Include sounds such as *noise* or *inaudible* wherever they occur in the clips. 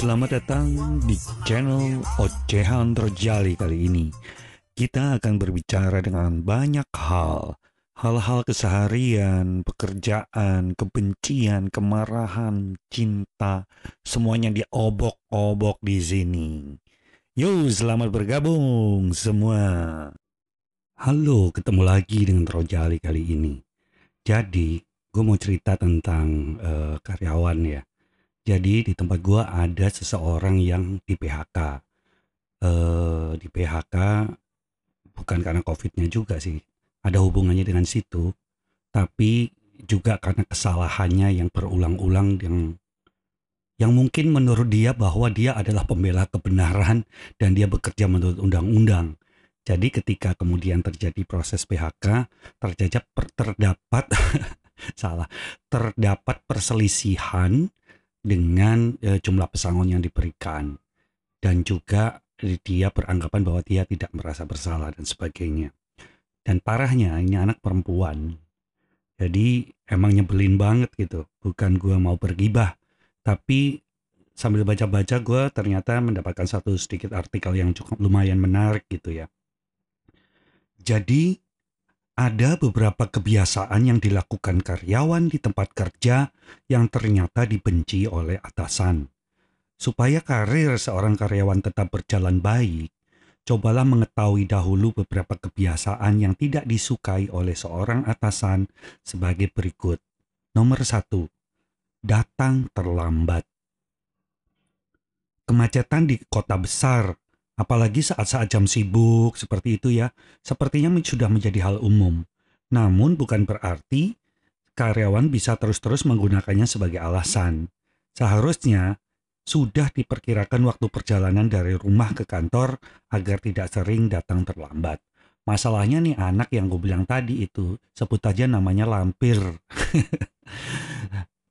selamat datang di channel Ocehan Terjali kali ini. Kita akan berbicara dengan banyak hal, hal-hal keseharian, pekerjaan, kebencian, kemarahan, cinta, semuanya diobok-obok di sini. Yuk, selamat bergabung semua. Halo, ketemu lagi dengan Rojali kali ini. Jadi, gue mau cerita tentang uh, karyawan ya jadi di tempat gua ada seseorang yang di PHK. Eh, di PHK bukan karena COVID-nya juga sih. Ada hubungannya dengan situ, tapi juga karena kesalahannya yang berulang-ulang yang yang mungkin menurut dia bahwa dia adalah pembela kebenaran dan dia bekerja menurut undang-undang. Jadi ketika kemudian terjadi proses PHK, terjadi terdapat *laughs* salah, terdapat perselisihan dengan e, jumlah pesangon yang diberikan dan juga dia beranggapan bahwa dia tidak merasa bersalah dan sebagainya. Dan parahnya ini anak perempuan. Jadi emang nyebelin banget gitu. Bukan gue mau bergibah, tapi sambil baca-baca gue ternyata mendapatkan satu sedikit artikel yang cukup lumayan menarik gitu ya. Jadi ada beberapa kebiasaan yang dilakukan karyawan di tempat kerja yang ternyata dibenci oleh atasan. Supaya karir seorang karyawan tetap berjalan baik, cobalah mengetahui dahulu beberapa kebiasaan yang tidak disukai oleh seorang atasan sebagai berikut. Nomor satu, datang terlambat. Kemacetan di kota besar Apalagi saat-saat jam sibuk seperti itu ya, sepertinya sudah menjadi hal umum. Namun bukan berarti karyawan bisa terus-terus menggunakannya sebagai alasan. Seharusnya sudah diperkirakan waktu perjalanan dari rumah ke kantor agar tidak sering datang terlambat. Masalahnya nih anak yang gue bilang tadi itu, sebut aja namanya lampir. *laughs*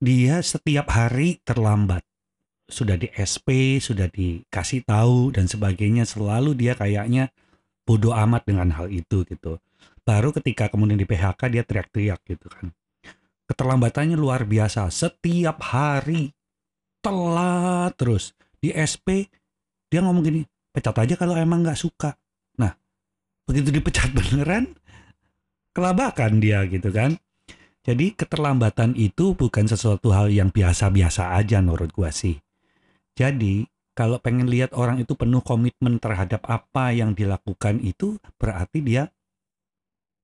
Dia setiap hari terlambat sudah di SP, sudah dikasih tahu dan sebagainya, selalu dia kayaknya bodoh amat dengan hal itu gitu. Baru ketika kemudian di PHK dia teriak-teriak gitu kan. Keterlambatannya luar biasa, setiap hari telat terus. Di SP dia ngomong gini, pecat aja kalau emang nggak suka. Nah, begitu dipecat *laughs* beneran, kelabakan dia gitu kan. Jadi keterlambatan itu bukan sesuatu hal yang biasa-biasa aja menurut gua sih jadi, kalau pengen lihat orang itu penuh komitmen terhadap apa yang dilakukan itu berarti dia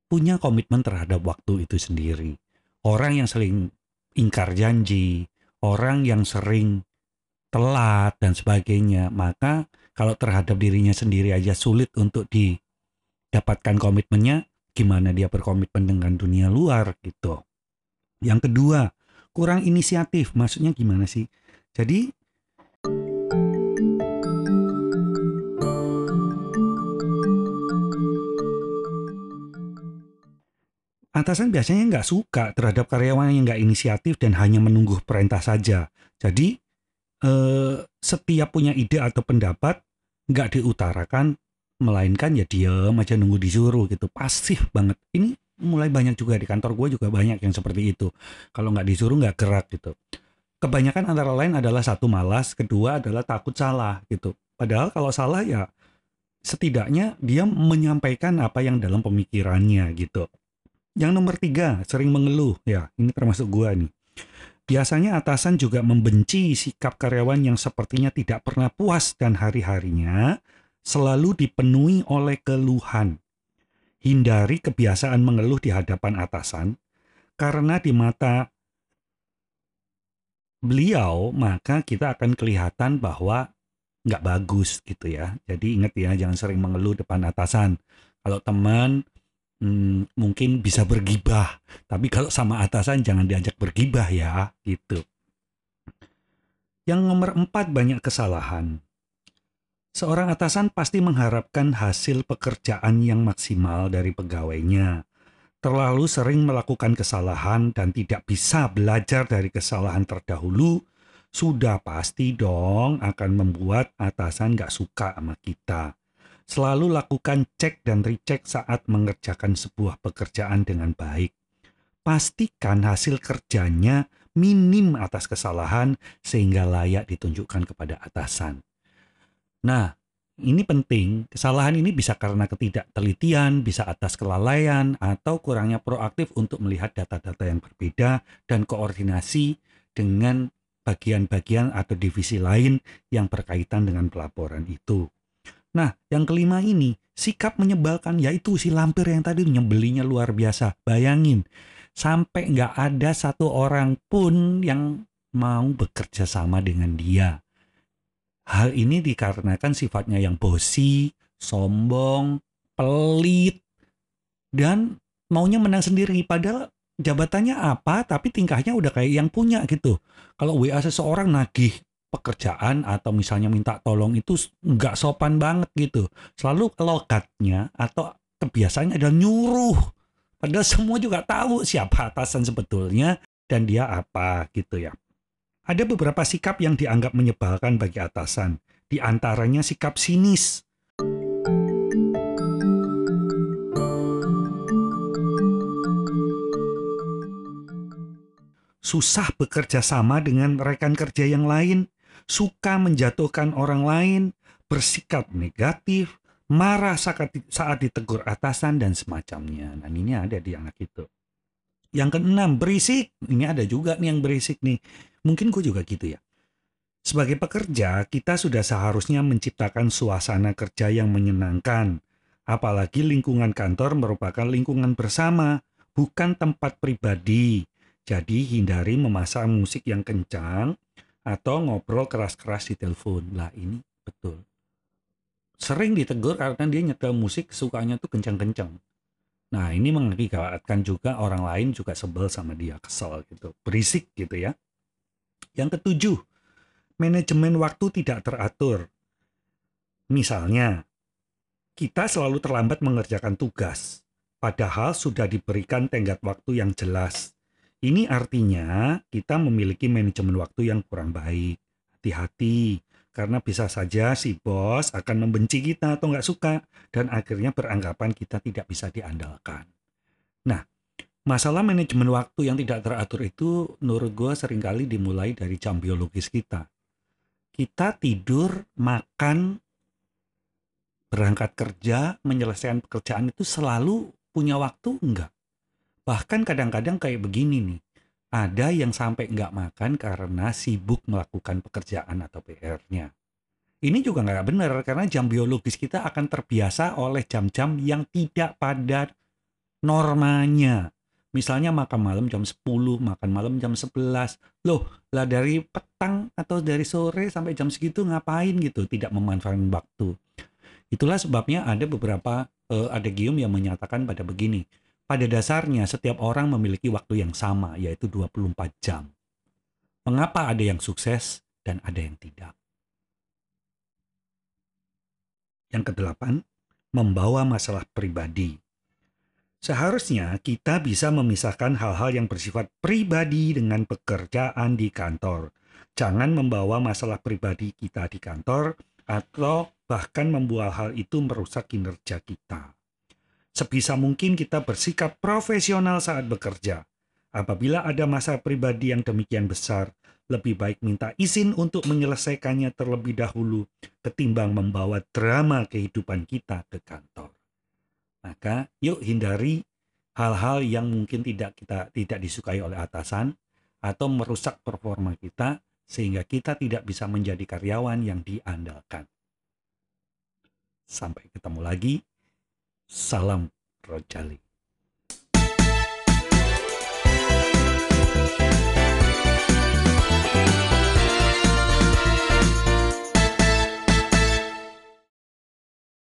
punya komitmen terhadap waktu itu sendiri. Orang yang sering ingkar janji, orang yang sering telat dan sebagainya, maka kalau terhadap dirinya sendiri aja sulit untuk didapatkan komitmennya, gimana dia berkomitmen dengan dunia luar gitu. Yang kedua, kurang inisiatif. Maksudnya gimana sih? Jadi Atasan biasanya nggak suka terhadap karyawan yang nggak inisiatif dan hanya menunggu perintah saja. Jadi eh, setiap punya ide atau pendapat nggak diutarakan, melainkan ya diam aja nunggu disuruh gitu. Pasif banget. Ini mulai banyak juga di kantor gue juga banyak yang seperti itu. Kalau nggak disuruh nggak gerak gitu. Kebanyakan antara lain adalah satu malas, kedua adalah takut salah gitu. Padahal kalau salah ya setidaknya dia menyampaikan apa yang dalam pemikirannya gitu. Yang nomor tiga, sering mengeluh. Ya, ini termasuk gua nih. Biasanya atasan juga membenci sikap karyawan yang sepertinya tidak pernah puas dan hari-harinya selalu dipenuhi oleh keluhan. Hindari kebiasaan mengeluh di hadapan atasan, karena di mata beliau maka kita akan kelihatan bahwa nggak bagus gitu ya. Jadi ingat ya, jangan sering mengeluh depan atasan. Kalau teman hmm, mungkin bisa bergibah. Tapi kalau sama atasan jangan diajak bergibah ya, gitu. Yang nomor empat banyak kesalahan. Seorang atasan pasti mengharapkan hasil pekerjaan yang maksimal dari pegawainya. Terlalu sering melakukan kesalahan dan tidak bisa belajar dari kesalahan terdahulu, sudah pasti dong akan membuat atasan gak suka sama kita Selalu lakukan cek dan recheck saat mengerjakan sebuah pekerjaan dengan baik. Pastikan hasil kerjanya minim atas kesalahan sehingga layak ditunjukkan kepada atasan. Nah, ini penting, kesalahan ini bisa karena ketidaktelitian, bisa atas kelalaian, atau kurangnya proaktif untuk melihat data-data yang berbeda dan koordinasi dengan bagian-bagian atau divisi lain yang berkaitan dengan pelaporan itu. Nah, yang kelima ini, sikap menyebalkan, yaitu si lampir yang tadi nyebelinya luar biasa. Bayangin, sampai nggak ada satu orang pun yang mau bekerja sama dengan dia. Hal ini dikarenakan sifatnya yang bosi, sombong, pelit, dan maunya menang sendiri. Padahal jabatannya apa, tapi tingkahnya udah kayak yang punya gitu. Kalau WA seseorang nagih pekerjaan atau misalnya minta tolong itu nggak sopan banget gitu. Selalu lokatnya atau kebiasaannya adalah nyuruh. Padahal semua juga tahu siapa atasan sebetulnya dan dia apa gitu ya. Ada beberapa sikap yang dianggap menyebalkan bagi atasan, di antaranya sikap sinis. Susah bekerja sama dengan rekan kerja yang lain, suka menjatuhkan orang lain, bersikap negatif, marah saat ditegur atasan dan semacamnya. Nah ini ada di anak itu. Yang keenam, berisik. Ini ada juga nih yang berisik nih. Mungkin gue juga gitu ya. Sebagai pekerja, kita sudah seharusnya menciptakan suasana kerja yang menyenangkan. Apalagi lingkungan kantor merupakan lingkungan bersama, bukan tempat pribadi. Jadi hindari memasang musik yang kencang atau ngobrol keras-keras di telepon. Lah ini betul. Sering ditegur karena dia nyetel musik sukanya tuh kencang-kencang. Nah, ini mengakibatkan juga orang lain juga sebel sama dia, kesel gitu, berisik gitu ya. Yang ketujuh, manajemen waktu tidak teratur. Misalnya, kita selalu terlambat mengerjakan tugas, padahal sudah diberikan tenggat waktu yang jelas. Ini artinya kita memiliki manajemen waktu yang kurang baik. Hati-hati, karena bisa saja si bos akan membenci kita atau nggak suka dan akhirnya beranggapan kita tidak bisa diandalkan. Nah, masalah manajemen waktu yang tidak teratur itu menurut gue sering kali dimulai dari jam biologis kita. Kita tidur, makan, berangkat kerja, menyelesaikan pekerjaan itu selalu punya waktu enggak? Bahkan kadang-kadang kayak begini nih, ada yang sampai nggak makan karena sibuk melakukan pekerjaan atau PR-nya. Ini juga nggak benar karena jam biologis kita akan terbiasa oleh jam-jam yang tidak pada normanya. Misalnya makan malam jam 10, makan malam jam 11. Loh, lah dari petang atau dari sore sampai jam segitu ngapain gitu? Tidak memanfaatkan waktu. Itulah sebabnya ada beberapa uh, adegium yang menyatakan pada begini pada dasarnya, setiap orang memiliki waktu yang sama, yaitu 24 jam. Mengapa ada yang sukses dan ada yang tidak? Yang kedelapan, membawa masalah pribadi. Seharusnya kita bisa memisahkan hal-hal yang bersifat pribadi dengan pekerjaan di kantor. Jangan membawa masalah pribadi kita di kantor atau bahkan membuat hal itu merusak kinerja kita. Sebisa mungkin kita bersikap profesional saat bekerja. Apabila ada masa pribadi yang demikian besar, lebih baik minta izin untuk menyelesaikannya terlebih dahulu ketimbang membawa drama kehidupan kita ke kantor. Maka yuk hindari hal-hal yang mungkin tidak kita tidak disukai oleh atasan atau merusak performa kita sehingga kita tidak bisa menjadi karyawan yang diandalkan. Sampai ketemu lagi Salam Rojali.